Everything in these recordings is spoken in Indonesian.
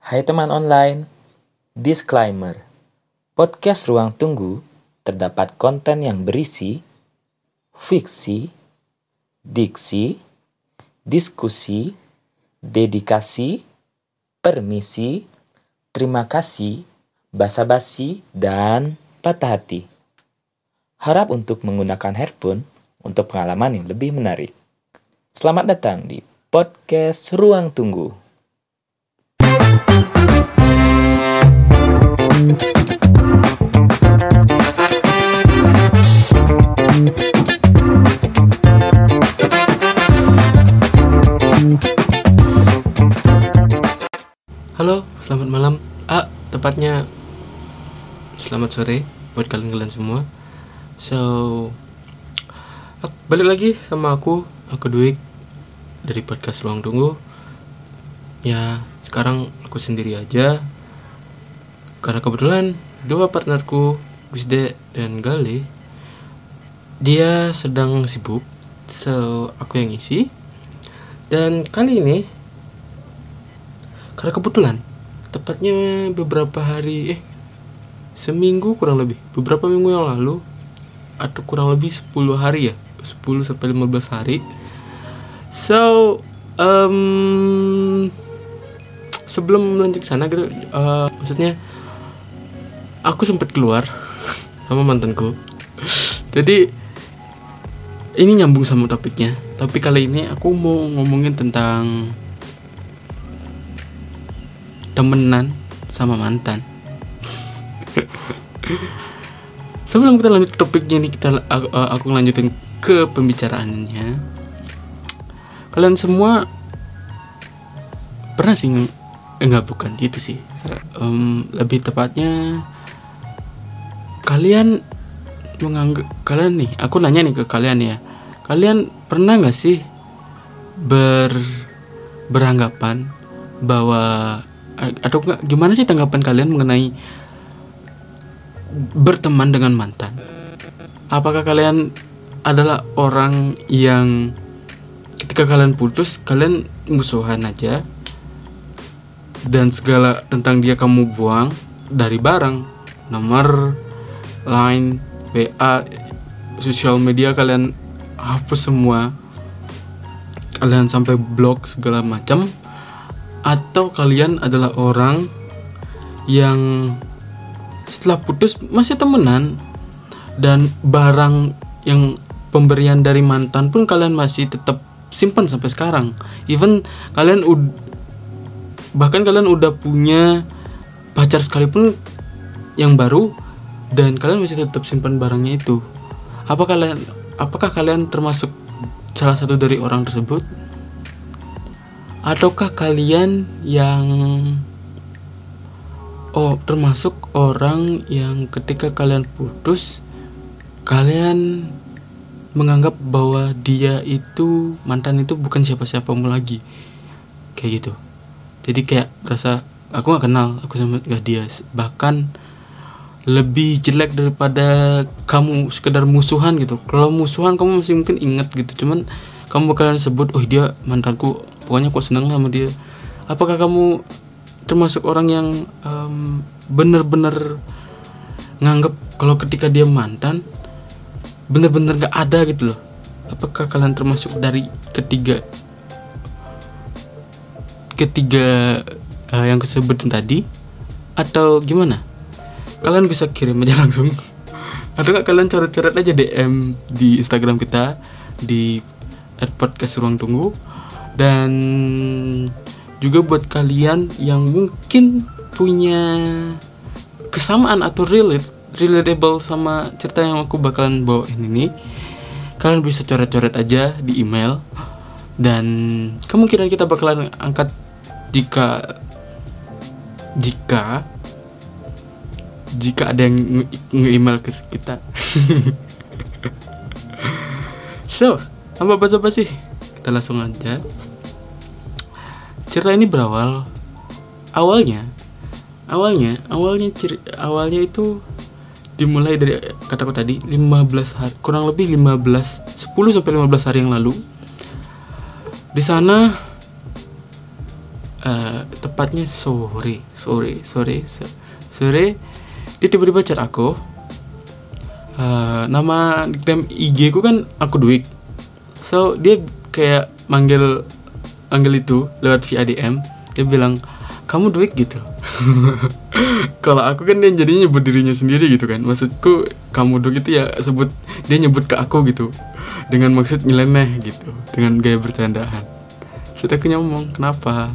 Hai teman online, disclaimer. Podcast Ruang Tunggu terdapat konten yang berisi fiksi, diksi, diskusi, dedikasi, permisi, terima kasih, basa-basi, dan patah hati. Harap untuk menggunakan headphone untuk pengalaman yang lebih menarik. Selamat datang di podcast Ruang Tunggu. Halo, selamat malam. Ah, tepatnya selamat sore buat kalian-kalian semua. So, balik lagi sama aku, aku Dwik dari podcast Ruang Tunggu. Ya, sekarang aku sendiri aja. Karena kebetulan dua partnerku, Gusde dan Gale, dia sedang sibuk. So, aku yang isi. Dan kali ini karena kebetulan tepatnya beberapa hari eh seminggu kurang lebih beberapa minggu yang lalu atau kurang lebih 10 hari ya 10 sampai 15 hari so um, sebelum lanjut ke sana gitu eh, maksudnya aku sempat keluar sama mantanku jadi ini nyambung sama topiknya tapi kali ini aku mau ngomongin tentang temenan sama mantan. Sebelum kita lanjut topiknya ini kita aku, aku lanjutin ke pembicaraannya. Kalian semua pernah sih eh, enggak bukan itu sih. Em, lebih tepatnya kalian menganggap kalian nih, aku nanya nih ke kalian ya. Kalian pernah nggak sih ber beranggapan bahwa atau gimana sih tanggapan kalian mengenai berteman dengan mantan? Apakah kalian adalah orang yang ketika kalian putus kalian musuhan aja dan segala tentang dia kamu buang dari barang nomor line WA sosial media kalian hapus semua. Kalian sampai blok segala macam. Atau kalian adalah orang yang setelah putus masih temenan. Dan barang yang pemberian dari mantan pun kalian masih tetap simpan sampai sekarang. Even kalian bahkan kalian udah punya pacar sekalipun yang baru dan kalian masih tetap simpan barangnya itu. Apa kalian apakah kalian termasuk salah satu dari orang tersebut? Ataukah kalian yang oh termasuk orang yang ketika kalian putus kalian menganggap bahwa dia itu mantan itu bukan siapa-siapamu lagi? Kayak gitu. Jadi kayak rasa aku nggak kenal aku sama gak dia. Bahkan lebih jelek daripada kamu sekedar musuhan gitu. Kalau musuhan kamu masih mungkin inget gitu. Cuman kamu bakalan sebut oh dia mantanku. Pokoknya kok seneng sama dia. Apakah kamu termasuk orang yang em, bener-bener nganggep kalau ketika dia mantan bener-bener gak ada gitu loh? Apakah kalian termasuk dari ketiga ketiga eh, yang kesebutin tadi? Atau gimana kalian bisa kirim aja langsung. Atau nggak kalian coret-coret aja DM di Instagram kita di @podcast ruang tunggu dan juga buat kalian yang mungkin punya kesamaan atau relate relatable sama cerita yang aku bakalan bawain ini kalian bisa coret-coret aja di email. Dan kemungkinan kita bakalan angkat jika jika jika ada yang nge- nge-email ke kita. So tanpa basa-basi kita langsung aja. Cerita ini berawal awalnya awalnya awalnya ciri, awalnya itu dimulai dari kataku tadi 15 hari kurang lebih 15 10 sampai 15 hari yang lalu. Di sana eh, tepatnya sore sore sore sore dia tiba-tiba chat aku Eh, nama nickname IG ku kan aku duit so dia kayak manggil manggil itu lewat via DM dia bilang kamu duit gitu. Kalau aku kan dia jadinya nyebut dirinya sendiri gitu kan. Maksudku kamu duit itu ya sebut dia nyebut ke aku gitu. Dengan maksud nyeleneh gitu dengan gaya bercandaan. Terus aku ngomong kenapa?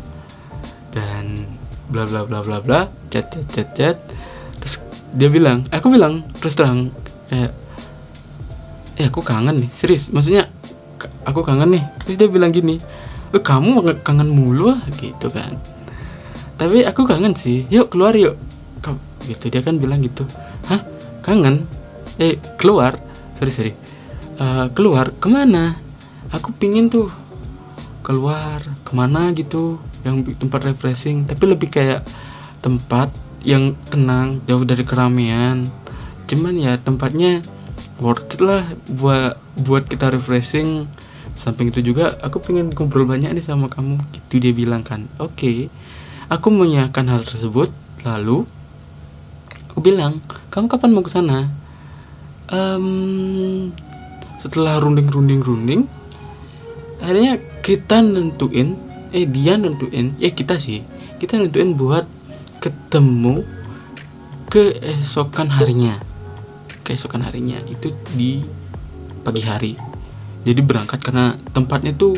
Dan bla bla bla bla bla chat chat chat chat dia bilang aku bilang terus terang kayak eh aku kangen nih serius maksudnya aku kangen nih. Terus dia bilang gini eh, kamu nge- kangen mulu ah gitu kan. Tapi aku kangen sih yuk keluar yuk. Gitu dia kan bilang gitu hah kangen? Eh keluar sorry sorry Eh, keluar ke mana? Aku pingin tuh keluar ke mana gitu yang tempat refreshing tapi lebih kayak tempat yang tenang jauh dari keramaian. Cuman ya tempatnya worth it lah buat buat kita refreshing. Samping itu juga aku pengen ngobrol banyak nih sama kamu. Gitu dia bilang kan. Oke aku mengiyakan hal tersebut. Lalu aku bilang kamu kapan mau ke sana? Em, setelah runding runding runding akhirnya kita nentuin eh dia nentuin ya kita sih kita nentuin buat ketemu keesokan harinya. Keesokan harinya itu di pagi hari. Jadi berangkat karena tempatnya tuh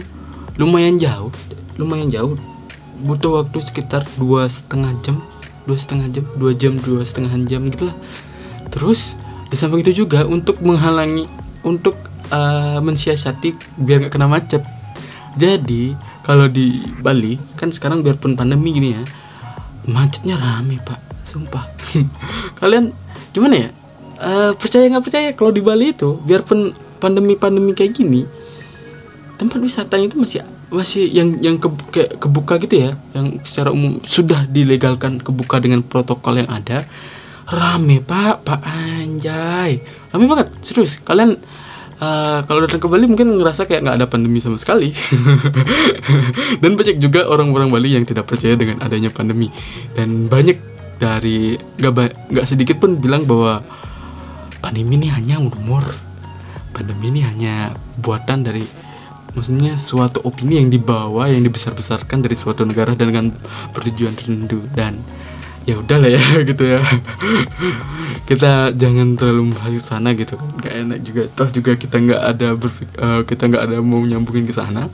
lumayan jauh lumayan jauh. Butuh waktu sekitar dua setengah jam dua setengah jam dua jam dua setengah jam gitulah terus di samping itu juga untuk menghalangi untuk eh, mensiasati biar nggak kena macet. Jadi kalau di Bali kan sekarang biarpun pandemi gini ya macetnya rame pak. Sumpah. Kalian gimana ya? Eh, percaya nggak percaya kalau di Bali itu biarpun pandemi pandemi kayak gini tempat wisatanya itu masih masih yang yang ke, kayak kebuka gitu ya yang secara umum sudah dilegalkan kebuka dengan protokol yang ada. Rame pak. Pak anjay. Rame banget serius. Kalian eh, kalau datang ke Bali mungkin ngerasa kayak nggak ada pandemi sama sekali. Dan banyak juga orang-orang Bali yang tidak percaya dengan adanya pandemi. Dan banyak dari nggak nggak sedikit pun bilang bahwa pandemi ini hanya rumor. Pandemi ini hanya buatan dari maksudnya suatu opini yang dibawa yang dibesar-besarkan dari suatu negara dengan pertujuan tertentu. Dan ya udah lah ya gitu ya. Kita jangan terlalu ke sana gitu kan. Gak enak juga. Toh juga kita nggak ada berfik eh, kita nggak ada mau nyambungin ke sana.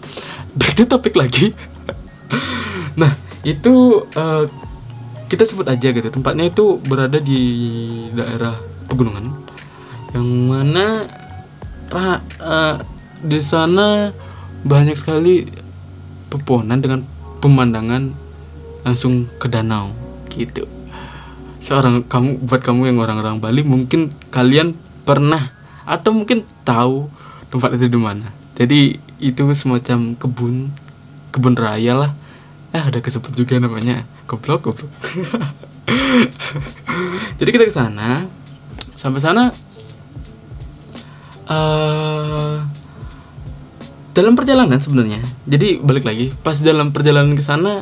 Back to topik lagi. Nah itu eh, kita sebut aja gitu. Tempatnya itu berada di daerah pegunungan. Yang mana eh, di sana banyak sekali pepohonan dengan pemandangan langsung ke danau gitu. Seorang kamu buat kamu yang orang-orang Bali mungkin kalian pernah atau mungkin tahu tempat itu di mana. Jadi itu semacam kebun kebun raya lah. Eh ada kesebut juga namanya. Goblok goblok. Jadi kita ke sana. Sampai sana eh dalam perjalanan sebenarnya. Jadi balik lagi. Pas dalam perjalanan ke sana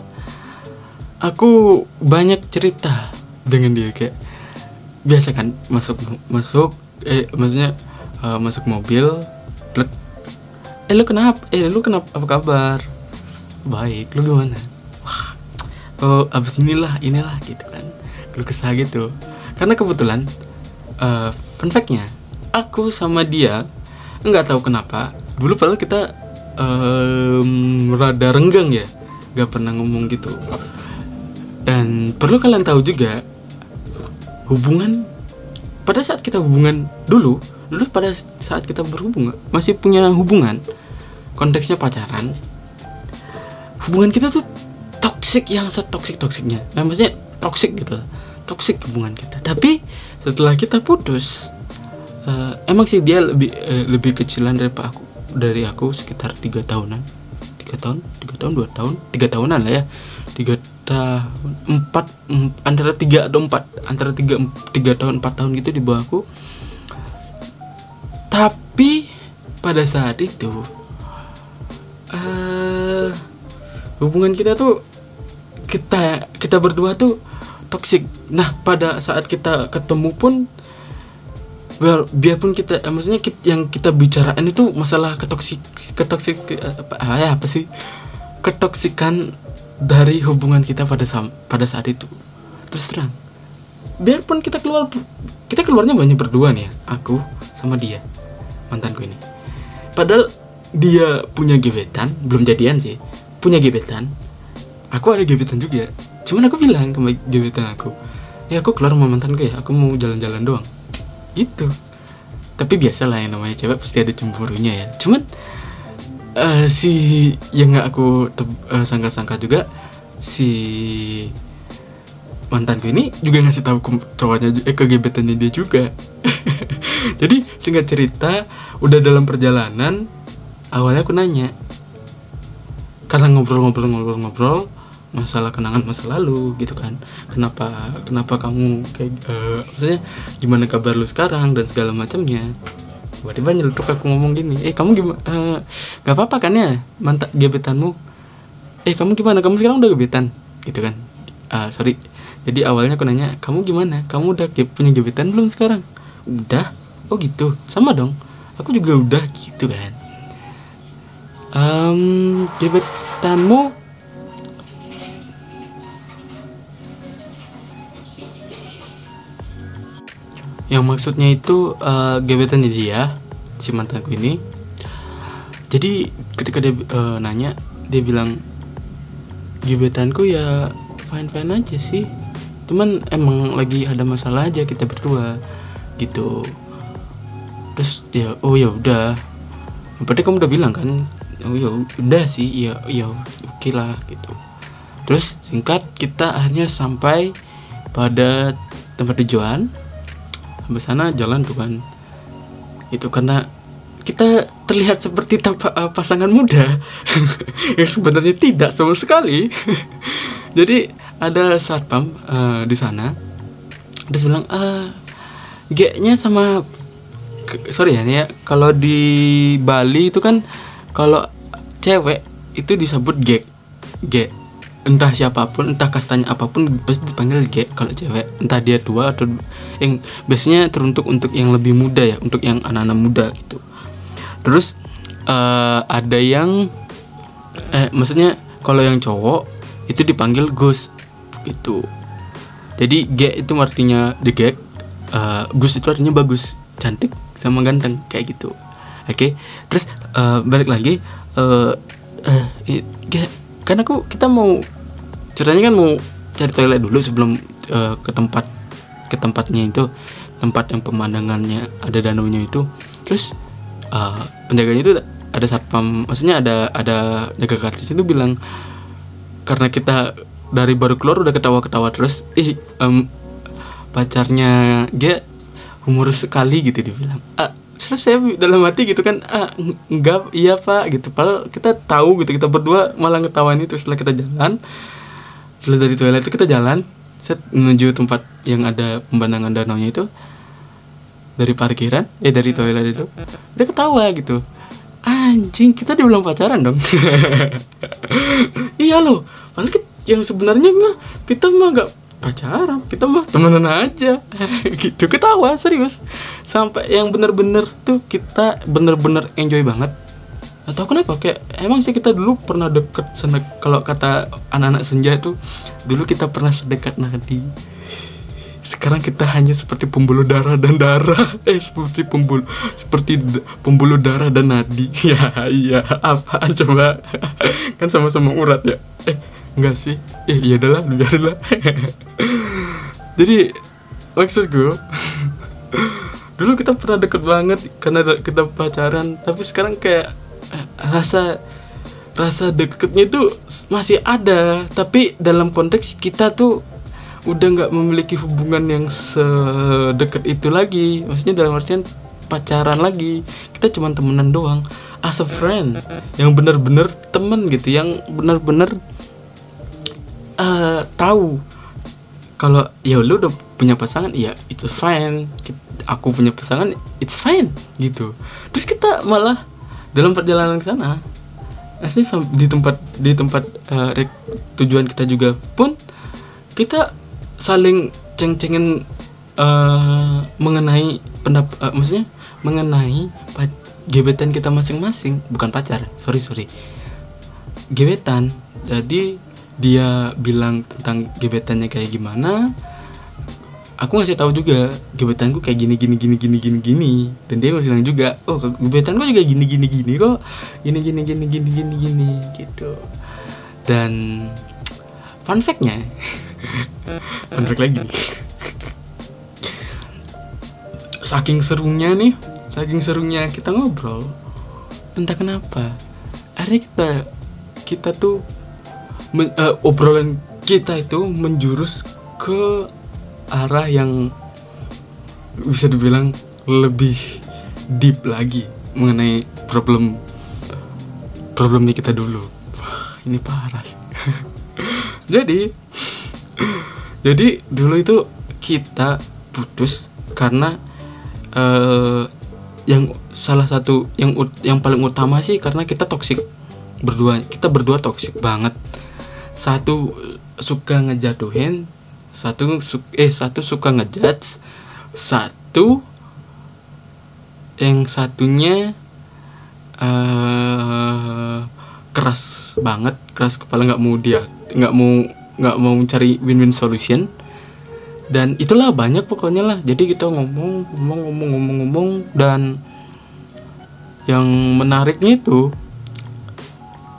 aku banyak cerita dengan dia kayak biasa kan masuk masuk eh maksudnya eh, masuk mobil plek eh lu kenapa eh lu kenapa apa kabar? Baik lu gimana? Wah oh abis inilah inilah gitu kan. Lu kesah gitu. Karena kebetulan eh fun fact-nya aku sama dia nggak tahu kenapa dulu padahal kita em, rada renggang ya nggak pernah ngomong gitu dan perlu kalian tahu juga hubungan pada saat kita hubungan dulu dulu pada saat kita berhubungan masih punya hubungan konteksnya pacaran hubungan kita tuh toxic yang setoksik toksiknya nah, maksudnya toxic gitu toxic hubungan kita. Tapi setelah kita putus eh, emang sih dia lebih eh, lebih kecilan dari aku dari aku sekitar tiga tahunan. Tiga tahun tiga tahun dua tahun tiga tahunan lah ya. Tiga tahun empat em- antara tiga atau empat antara tiga tiga tahun empat tahun gitu di bawah aku tapi pada saat itu eh hubungan kita tuh kita kita berdua tuh toksik nah pada saat kita ketemu pun biar biarpun kita eh, maksudnya kit- yang kita bicarain itu masalah ketoksik ketoksik eh, apa ah, ya apa sih? Ketoksikan dari hubungan kita pada pada saat itu. Terus terang biarpun kita keluar kita keluarnya banyak berdua nih ya aku sama dia mantanku ini. Padahal dia punya gebetan belum jadian sih punya gebetan aku ada gebetan juga. Cuman aku bilang ke gebetan aku ya aku keluar sama mantanku ya aku mau jalan-jalan doang. Gitu. Tapi biasa lah yang namanya cewek pasti ada cemburunya ya. Cuman eh, si yang nggak aku eh, sangka-sangka juga si mantanku ini juga ngasih tahu ke cowoknya eh ke gebetannya dia juga. Jadi singkat cerita udah dalam perjalanan awalnya aku nanya. Karena ngobrol-ngobrol-ngobrol-ngobrol masalah kenangan masa lalu gitu kan. Kenapa kenapa kamu kayak eh, maksudnya gimana kabar lu sekarang dan segala macamnya tiba-tiba nyeletuk aku ngomong gini eh kamu gimana nggak apa-apa kan ya? Mantak gebetanmu. Eh kamu gimana? Kamu sekarang udah gebetan? Gitu kan. Ah, sorry. Jadi awalnya aku nanya kamu gimana? Kamu udah ge- punya gebetan belum sekarang? Udah. Oh gitu? Sama dong. Aku juga udah. Gitu kan. Em, gebetanmu yang maksudnya itu eh, gebetannya dia si mantanku ini. Jadi ketika dia eh, nanya dia bilang gebetanku ya fine fine aja sih. Cuman emang lagi ada masalah aja kita berdua gitu. Terus ya oh ya udah. Berarti kamu udah bilang kan oh ya udah sih ya ya oke lah gitu. Terus singkat kita akhirnya sampai pada tempat tujuan sampai sana jalan tuh kan. Itu karena kita terlihat seperti tampak eh, pasangan muda. Yang sebenarnya tidak sama sekali. Jadi ada satpam eh, di sana. Terus bilang G-nya sama sorry ya, nih ya kalau di Bali itu kan kalau cewek itu disebut G G entah siapa pun entah kastanya apa pun pasti dipanggil G kalau cewek. Entah dia tua atau yang biasanya teruntuk untuk yang lebih muda ya untuk yang anak-anak muda gitu. Terus eh, ada yang eh maksudnya kalau yang cowok itu dipanggil Gus itu jadi G itu artinya the gag eh, Gus itu artinya bagus cantik sama ganteng kayak gitu. Oke terus eh, balik lagi eh, i- G kan aku kita mau ceritanya kan mau cari toilet dulu sebelum eh, ke tempat ke tempatnya itu tempat yang pemandangannya ada danau nya itu. Terus eh, penjaganya itu ada satpam maksudnya ada ada jaga karcis itu bilang karena kita dari baru keluar udah ketawa-ketawa terus ih em, pacarnya dia humorus sekali gitu dibilang ah terus saya dalam hati gitu kan ah eng- enggak iya pak gitu. Padahal kita tahu gitu kita berdua malah ngetawain itu setelah kita jalan. Setelah dari toilet itu kita jalan set menuju tempat yang ada pemandangan danau nya itu. Dari parkiran eh dari toilet itu. Dia ketawa gitu. Anjing kita dibilang pacaran dong. Iya loh padahal kita- yang sebenarnya mah kita mah nggak pacaran kita mah temenan aja. Gitu ketawa serius. Sampai yang bener-bener tuh kita bener-bener enjoy banget. Atau kenapa kayak emang sih kita dulu pernah deket sana kalau kata anak-anak senja tuh dulu kita pernah sedekat nadi. Sekarang kita hanya seperti pembuluh darah dan darah. Eh seperti pembuluh seperti pembuluh darah dan nadi. Ya iya apaan coba? Kan sama-sama urat ya. Eh enggak sih. Eh iya adalah biarlah jadi maksud gue dulu kita pernah deket banget karena kita pacaran tapi sekarang kayak eh, rasa rasa deketnya itu masih ada tapi dalam konteks kita tuh udah nggak memiliki hubungan yang sedekat itu lagi. Maksudnya dalam artian pacaran lagi. Kita cuma temenan doang as a friend yang bener-bener temen gitu yang bener-bener eh, tahu. Kalau ya lu udah punya pasangan ya itu fine. Aku punya pasangan it's fine gitu. Terus kita malah dalam perjalanan ke sana asli di tempat di tempat rek- tujuan kita juga pun kita saling ceng-cengen eh, mengenai pendap eh, maksudnya mengenai gebetan kita masing-masing. Bukan pacar sorry sorry. Gebetan jadi dia bilang tentang gebetannya kayak gimana aku ngasih tahu juga gebetanku kayak gini gini gini gini gini gini. Dan dia bilang juga oh gebetanku juga gini gini gini kok. Gini gini gini gini gini gini gitu. Dan fun factnya fun fact lagi. Saking serunya nih saking serunya kita ngobrol entah kenapa akhirnya kita kita tuh men- eh, obrolan kita itu menjurus ke arah yang bisa dibilang lebih deep lagi mengenai problem problemnya kita dulu. Wah, ini parah sih. jadi jadi dulu itu kita putus karena eh, yang salah satu yang yang paling utama sih karena kita toksik berdua kita berdua toksik banget satu suka ngejatuhin satu eh satu suka ngejudge satu yang satunya eh keras banget keras kepala nggak mau dia nggak mau nggak mau mencari win-win solution. Dan itulah banyak pokoknya lah. Jadi kita ngomong ngomong ngomong ngomong ngomong dan yang menariknya itu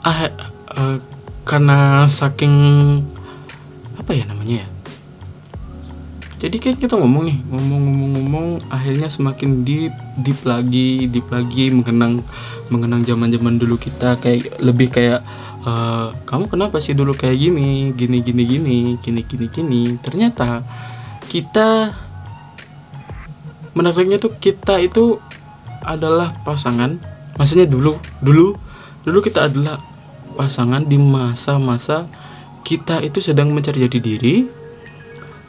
ah eh, karena saking apa ya namanya ya? Jadi kan kita ngomong nih ngomong ngomong ngomong akhirnya semakin deep deep lagi deep lagi mengenang mengenang zaman zaman dulu kita. Kayak lebih kayak eh, kamu kenapa sih dulu kayak gini? Gini gini gini gini gini gini. Ternyata kita menariknya tuh kita itu adalah pasangan. Maksudnya dulu dulu dulu kita adalah pasangan di masa-masa kita itu sedang mencari jati diri.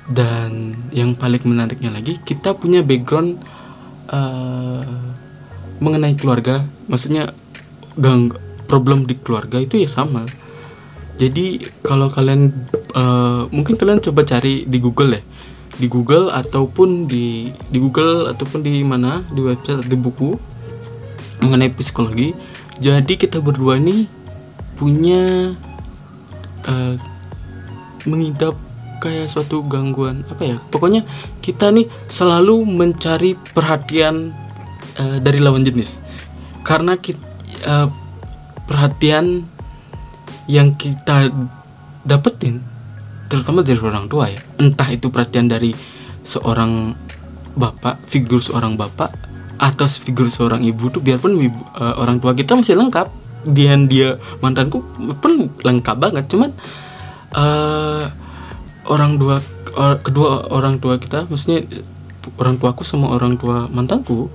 Dan yang paling menariknya lagi kita punya background eh, mengenai keluarga. Maksudnya gang problem di keluarga itu ya sama. Jadi kalau kalian eh, mungkin kalian coba cari di Google ya di Google ataupun di di Google ataupun di mana? Di website di buku mengenai psikologi. Jadi kita berdua ini punya eh, mengidap kayak suatu gangguan apa ya? Pokoknya kita nih selalu mencari perhatian eh, dari lawan jenis. Karena kita, perhatian yang kita dapetin terutama dari orang tua ya. Entah itu perhatian dari seorang bapak figur seorang bapak atau figur seorang ibu tuh biarpun ibu- eh, orang tua kita masih lengkap dia dia mantanku pun lengkap banget. Cuman eh orang dua or- kedua orang tua kita maksudnya orang tuaku sama orang tua mantanku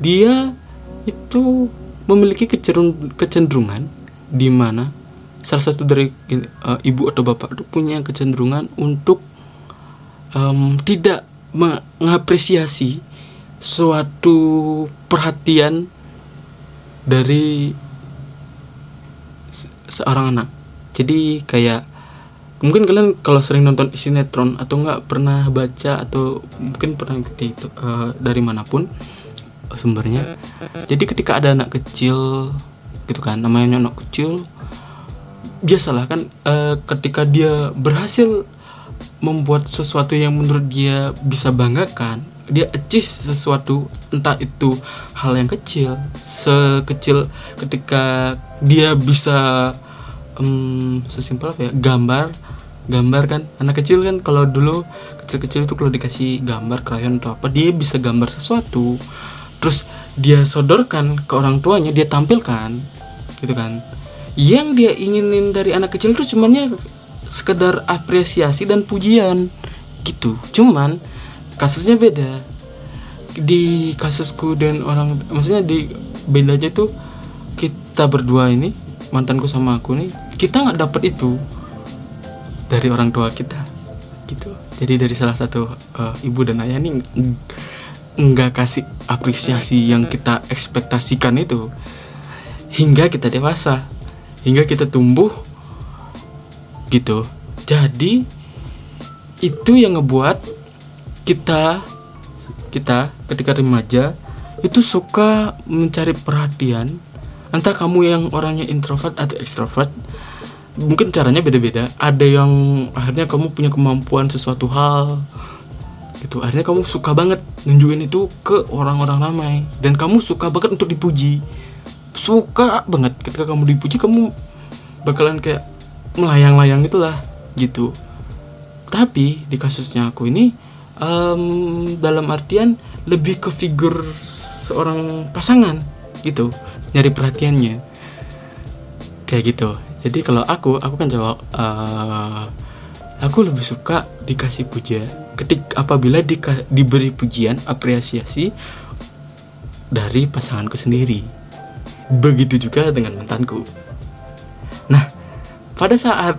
dia itu memiliki kecerung- kecenderungan di mana salah satu dari eh, ibu atau bapak itu punya kecenderungan untuk em, tidak mengapresiasi suatu perhatian dari seorang anak. Jadi kayak mungkin kalian kalau sering nonton sinetron atau nggak pernah baca atau mungkin pernah ikuti itu eh, dari mana pun sumbernya. Jadi ketika ada anak kecil gitu kan, namanya anak kecil biasalah kan eh, ketika dia berhasil membuat sesuatu yang menurut dia bisa banggakan dia achieve sesuatu entah itu hal yang kecil sekecil ketika dia bisa em, sesimpel apa ya gambar gambar kan. Anak kecil kan kalau dulu kecil-kecil itu kalau dikasih gambar krayon atau apa dia bisa gambar sesuatu. Terus dia sodorkan ke orang tuanya dia tampilkan gitu kan. Yang dia inginin dari anak kecil itu cumannya sekedar apresiasi dan pujian gitu. Cuman kasusnya beda. Di kasusku dan orang maksudnya di bedanya tuh kita berdua ini mantanku sama aku nih kita nggak dapet itu dari orang tua kita gitu. Jadi dari salah satu eh, ibu dan ayah nih ng- nggak kasih apresiasi yang kita ekspektasikan itu. Hingga kita dewasa hingga kita tumbuh gitu. Jadi itu yang ngebuat kita kita ketika remaja itu suka mencari perhatian. Entah kamu yang orangnya introvert atau extrovert mungkin caranya beda-beda. Ada yang akhirnya kamu punya kemampuan sesuatu hal gitu. Akhirnya kamu suka banget nunjukin itu ke orang-orang ramai. Dan kamu suka banget untuk dipuji. Suka banget. Ketika kamu dipuji kamu bakalan kayak melayang-layang itulah gitu. Tapi di kasusnya aku ini em, dalam artian lebih ke figur seorang pasangan gitu nyari perhatiannya. Kayak gitu. Jadi kalau aku aku kan jawab eh, aku lebih suka dikasih puja. Ketik apabila dika- diberi pujian apresiasi dari pasanganku sendiri. Begitu juga dengan mantanku. Nah pada saat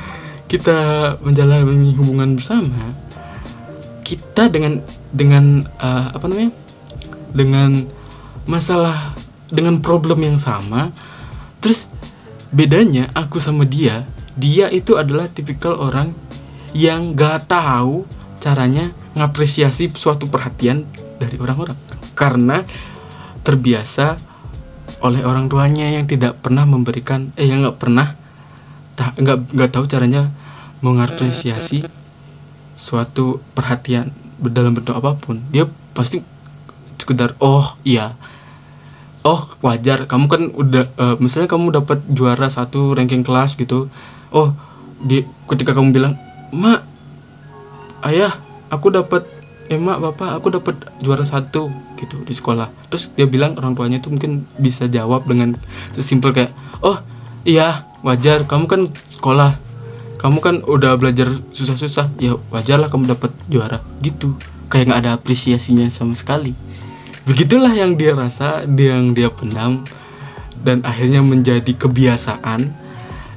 kita menjalani hubungan bersama kita dengan dengan eh, apa namanya dengan masalah dengan problem yang sama terus bedanya aku sama dia dia itu adalah tipikal orang yang gak tahu caranya ngapresiasi suatu perhatian dari orang-orang. Karena terbiasa oleh orang tuanya yang tidak pernah memberikan eh yang nggak pernah nggak nggak tahu caranya mengapresiasi suatu perhatian dalam bentuk apa pun dia pasti sekedar oh iya. Oh wajar. Kamu kan udah eh, misalnya kamu dapat juara satu ranking kelas gitu. Oh di ketika kamu bilang mak ayah aku dapat eh bapak aku dapat juara satu gitu di sekolah. Terus dia bilang orang tuanya itu mungkin bisa jawab dengan sesimpel kayak oh iya wajar. Kamu kan sekolah kamu kan udah belajar susah-susah. Ya wajar lah kamu dapat juara. Gitu. Kayak nggak ada apresiasinya sama sekali. Begitulah yang dia rasa dia yang dia pendam dan akhirnya menjadi kebiasaan.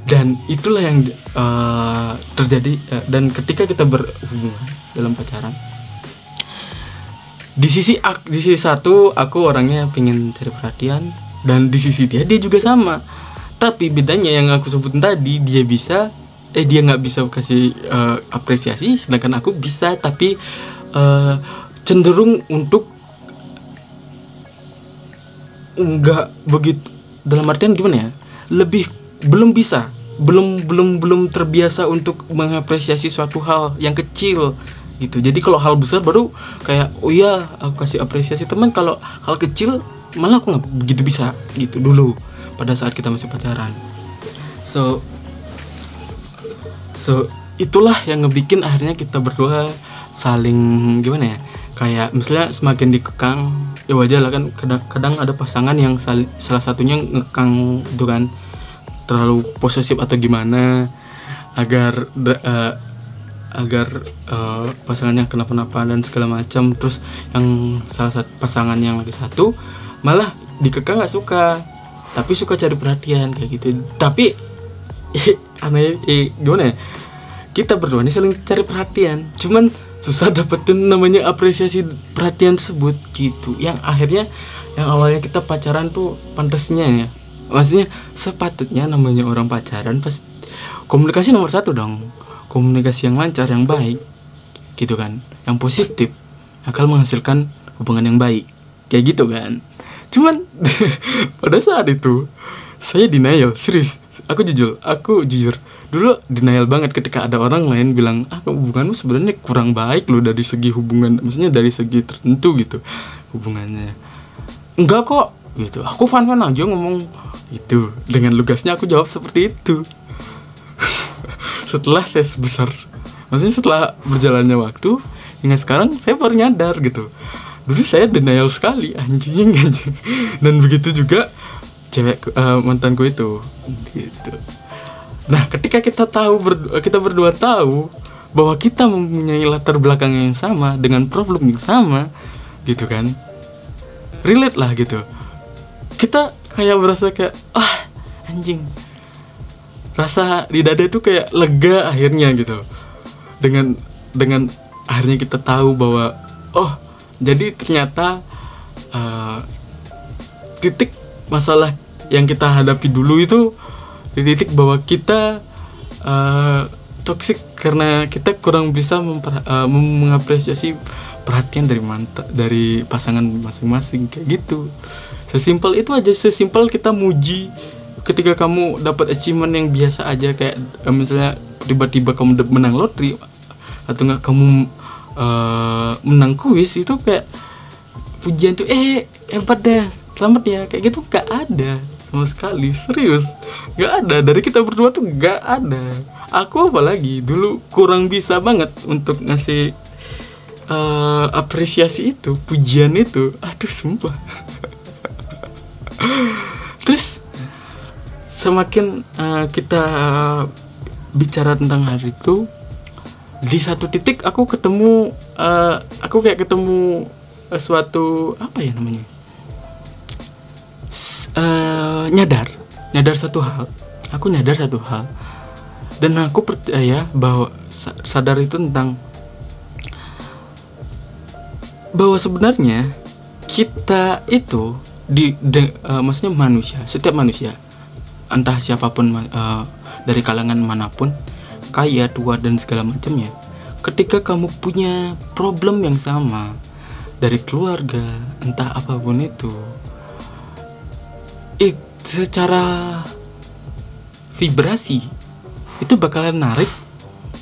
Dan itulah yang eh, terjadi eh, dan ketika kita berhubungan dalam pacaran di sisi ak- di sisi satu aku orangnya pengen cari perhatian dan di sisi dia dia juga sama. Tapi bedanya yang aku sebutin tadi dia bisa eh dia nggak bisa kasih eh, apresiasi sedangkan aku bisa tapi eh, cenderung untuk nggak begitu dalam artian gimana ya? Lebih belum bisa belum belum belum terbiasa untuk mengapresiasi suatu hal yang kecil gitu. Jadi kalau hal besar baru kayak oh iya aku kasih apresiasi teman kalau hal kecil malah aku nggak begitu bisa gitu dulu pada saat kita masih pacaran. So so itulah yang ngebikin akhirnya kita berdua saling gimana ya kayak misalnya semakin dikekang ya wajar lah kan kadang, kadang ada pasangan yang sal- salah satunya ngekang itu kan terlalu posesif atau gimana agar eh, agar eh, pasangannya kenapa-napa dan segala macam terus yang salah satu pasangan yang lagi satu malah dikekang nggak suka tapi suka cari perhatian kayak gitu. Tapi aneh eh, gimana ya? Kita berdua ini saling cari perhatian. Cuman susah dapetin namanya apresiasi perhatian tersebut gitu. Yang akhirnya yang awalnya kita pacaran tuh pantasnya ya. Maksudnya sepatutnya namanya orang pacaran pas komunikasi nomor satu dong. Komunikasi yang lancar yang baik gitu kan. Yang positif akan menghasilkan hubungan yang baik. Kayak gitu kan. Cuman pada saat itu saya denial serius aku jujur aku jujur dulu denial banget ketika ada orang lain bilang ah hubunganmu sebenarnya kurang baik loh dari segi hubungan maksudnya dari segi tertentu gitu hubungannya. Enggak kok gitu. Aku fan fan aja ngomong itu. Dengan lugasnya aku jawab seperti itu. Setelah saya sebesar maksudnya setelah berjalannya waktu hingga sekarang saya baru nyadar gitu. Dulu saya denial sekali anjing anjing. Dan begitu juga cewek eh, mantanku itu. Gitu. Nah ketika kita tahu ber- kita berdua tahu bahwa kita mempunyai latar belakang yang sama dengan problem yang sama gitu kan? Relate lah gitu. Kita kayak berasa kayak ah anjing. Rasa di dada itu kayak lega akhirnya gitu. Dengan dengan akhirnya kita tahu bahwa oh jadi ternyata eh, titik masalah yang kita hadapi dulu itu di titik bahwa kita uh, toxic karena kita kurang bisa memper, uh, mengapresiasi perhatian dari manta dari pasangan masing-masing kayak gitu. Sesimpel itu aja sesimpel kita muji ketika kamu dapat achievement yang biasa aja kayak uh, misalnya tiba-tiba kamu menang lotri atau enggak kamu uh, menang kuis itu kayak pujian tuh eh hebat deh selamat ya kayak gitu gak ada sama sekali serius. Gak ada dari kita berdua tuh gak ada. Aku apalagi dulu kurang bisa banget untuk ngasih uh, apresiasi itu pujian itu. Aduh sumpah. Terus semakin uh, kita bicara tentang hari itu di satu titik aku ketemu uh, aku kayak ketemu suatu apa ya namanya? S uh, nyadar. Nyadar satu hal. Aku nyadar satu hal. Dan aku percaya bahwa sadar itu tentang bahwa sebenarnya kita itu di de, uh, maksudnya manusia setiap manusia entah siapa pun uh, dari kalangan mana pun kaya tua dan segala macamnya ketika kamu punya problem yang sama dari keluarga entah apa pun itu it secara vibrasi itu bakalan narik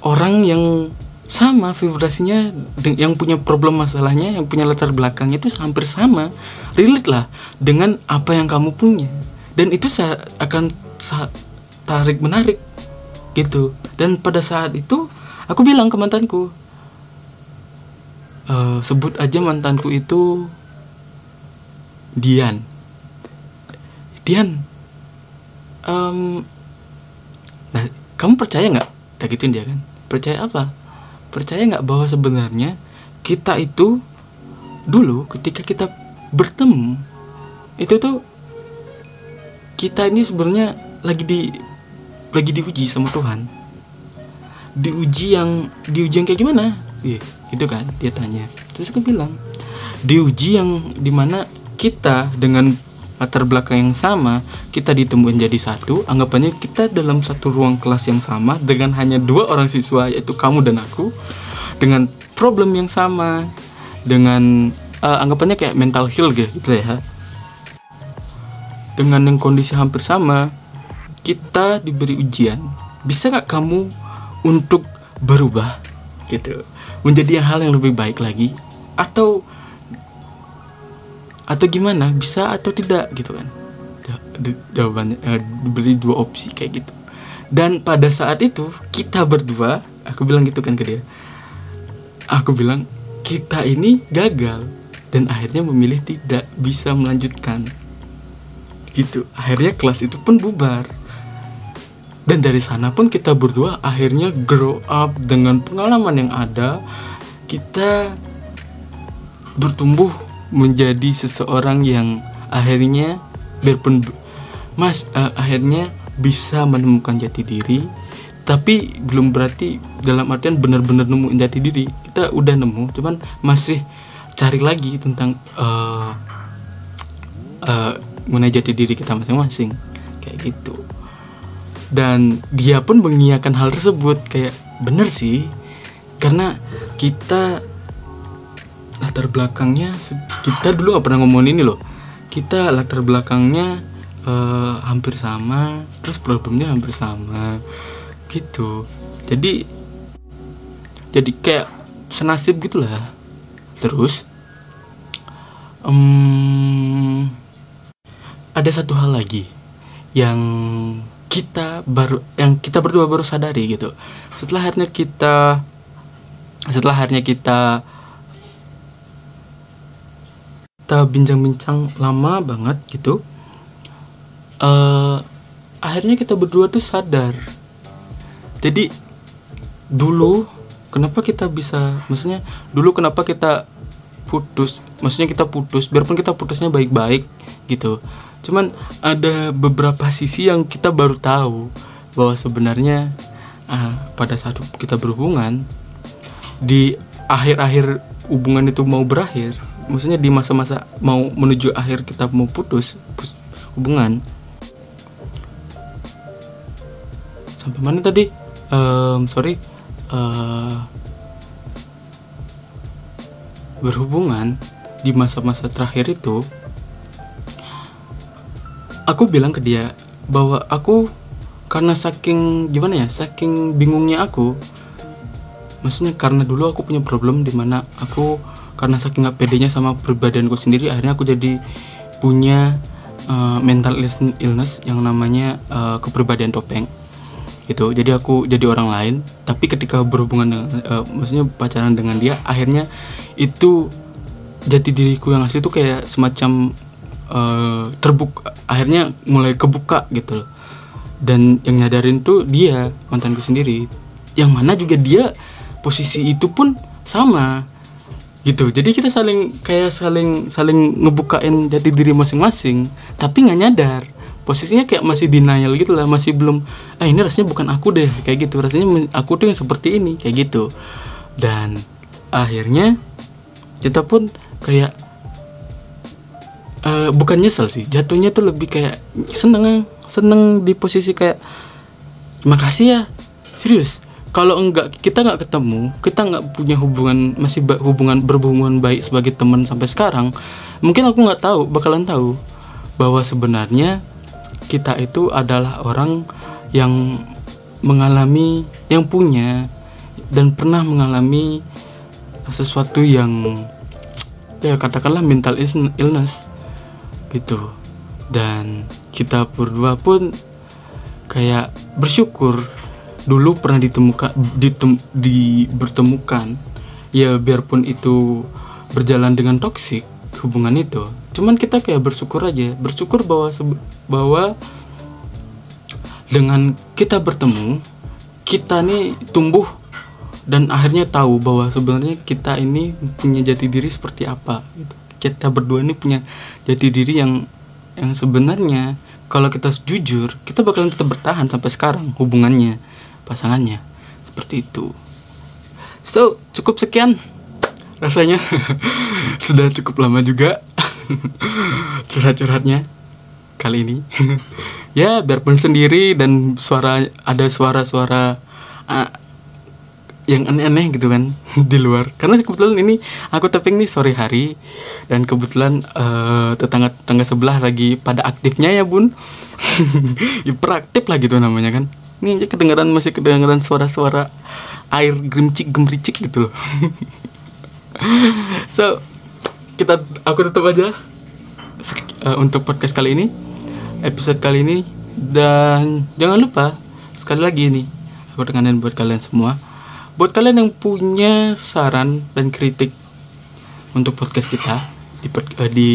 orang yang sama vibrasinya yang punya problem masalahnya yang punya latar belakang itu hampir sama relate lah dengan apa yang kamu punya. Dan itu akan tarik menarik gitu. Dan pada saat itu aku bilang ke mantanku e, sebut aja mantanku itu Dian Dian um, nah kamu percaya nggak? Tak gituin dia kan? Percaya apa? Percaya nggak bahwa sebenarnya kita itu dulu ketika kita bertemu itu tuh kita ini sebenarnya lagi di lagi diuji sama Tuhan. Diuji yang diuji yang kayak gimana? Iya gitu kan? Dia tanya. Terus aku bilang diuji yang di mana kita dengan latar belakang yang sama kita ditemukan jadi satu. Anggapannya kita dalam satu ruang kelas yang sama dengan hanya dua orang siswa yaitu kamu dan aku dengan problem yang sama dengan uh, anggapannya kayak mental heal gitu ya. Dengan yang kondisi hampir sama kita diberi ujian. Bisa nggak kamu untuk berubah gitu? Menjadi hal yang lebih baik lagi? Atau atau gimana? Bisa atau tidak? Gitu kan. Jawabannya eh, beli dua opsi kayak gitu. Dan pada saat itu kita berdua aku bilang gitu kan ke dia. Aku bilang kita ini gagal dan akhirnya memilih tidak bisa melanjutkan. Gitu. Akhirnya kelas itu pun bubar. Dan dari sana pun kita berdua akhirnya grow up dengan pengalaman yang ada. Kita bertumbuh menjadi seseorang yang akhirnya biarpun mas uh, akhirnya bisa menemukan jati diri tapi belum berarti dalam artian benar-benar nemu jati diri. Kita udah nemu cuman masih cari lagi tentang uh, uh, mengenai jati diri kita masing-masing. Kayak gitu. Dan dia pun mengiyakan hal tersebut. Kayak bener sih karena kita latar belakangnya kita dulu nggak pernah ngomongin ini loh. Kita latar belakangnya uh, hampir sama terus problemnya hampir sama gitu. Jadi jadi kayak senasib gitulah. Terus um, ada satu hal lagi yang kita baru yang kita berdua baru sadari gitu. Setelah akhirnya kita setelah akhirnya kita kita bincang-bincang lama banget gitu uh, akhirnya kita berdua tuh sadar. Jadi dulu kenapa kita bisa maksudnya dulu kenapa kita putus maksudnya kita putus biarpun kita putusnya baik-baik gitu. Cuman ada beberapa sisi yang kita baru tahu bahwa sebenarnya uh, pada saat kita berhubungan di akhir-akhir hubungan itu mau berakhir maksudnya di masa-masa mau menuju akhir kita mau putus hubungan. Sampai mana tadi? Em, sorry eh, berhubungan di masa-masa terakhir itu aku bilang ke dia bahwa aku karena saking gimana ya saking bingungnya aku maksudnya karena dulu aku punya problem di mana aku karena saking gak pedenya sama pribadianku sendiri akhirnya aku jadi punya uh, mental illness- yang namanya uh, topeng. Gitu. Jadi aku jadi orang lain tapi ketika berhubungan dengan uh, maksudnya pacaran dengan dia akhirnya itu jati diriku yang asli itu kayak semacam uh, terbuka akhirnya mulai kebuka gitu loh. Dan yang nyadarin tuh dia mantanku sendiri. Yang mana juga dia posisi itu pun sama gitu. Jadi kita saling kayak saling saling ngebukain jati diri masing-masing tapi nggak nyadar. Posisinya kayak masih denial gitu lah masih belum eh ini rasanya bukan aku deh kayak gitu. Rasanya aku tuh yang seperti ini kayak gitu. Dan akhirnya kita pun kayak eh, bukan nyesel sih jatuhnya tuh lebih kayak seneng seneng di posisi kayak makasih ya serius kalau enggak kita nggak ketemu kita nggak punya hubungan masih hubungan berhubungan baik sebagai teman sampai sekarang mungkin aku nggak tahu bakalan tahu bahwa sebenarnya kita itu adalah orang yang mengalami yang punya dan pernah mengalami sesuatu yang ya katakanlah mental illness gitu. Dan kita berdua pun kayak bersyukur dulu pernah ditemukan ditem, di bertemukan ya biarpun itu berjalan dengan toksik hubungan itu. Cuman kita kayak bersyukur aja. Bersyukur bahwa bahwa dengan kita bertemu kita nih tumbuh dan akhirnya tahu bahwa sebenarnya kita ini punya jati diri seperti apa. Gitu. kita berdua ini punya jati diri yang yang sebenarnya. Kalau kita jujur kita bakalan tetap bertahan sampai sekarang hubungannya pasangannya. Seperti itu. So cukup sekian rasanya. Sudah cukup lama juga curhat-curhatnya kali ini. Ya biarpun sendiri dan suara ada suara-suara ah, yang aneh-aneh gitu kan di luar. Karena kebetulan ini aku taping nih sore hari dan kebetulan eh, tetangga-tetangga sebelah lagi pada aktifnya ya bun. Hiperaktif lah gitu namanya kan ini aja kedengaran masih kedengaran suara-suara air gerimcik gemericik gitu loh. So kita aku tutup aja eh, untuk podcast kali ini episode kali ini. Dan jangan lupa sekali lagi nih aku tekanin buat kalian semua buat kalian yang punya saran dan kritik untuk podcast kita di eh, di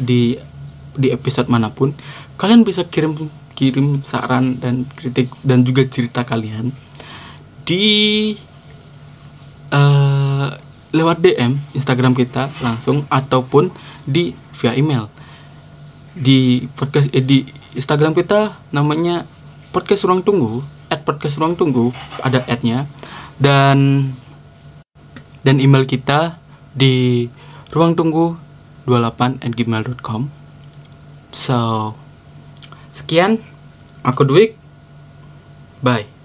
di di episode mana pun kalian bisa kirim kirim saran dan kritik dan juga cerita kalian di eh, lewat DM Instagram kita langsung ataupun di via email. Di podcast eh, di Instagram kita namanya podcast ruang tunggu at podcast ruang tunggu ada adnya dan dan email kita di ruang tunggu 28 at gmail.com so sekian aku Dwik. Bye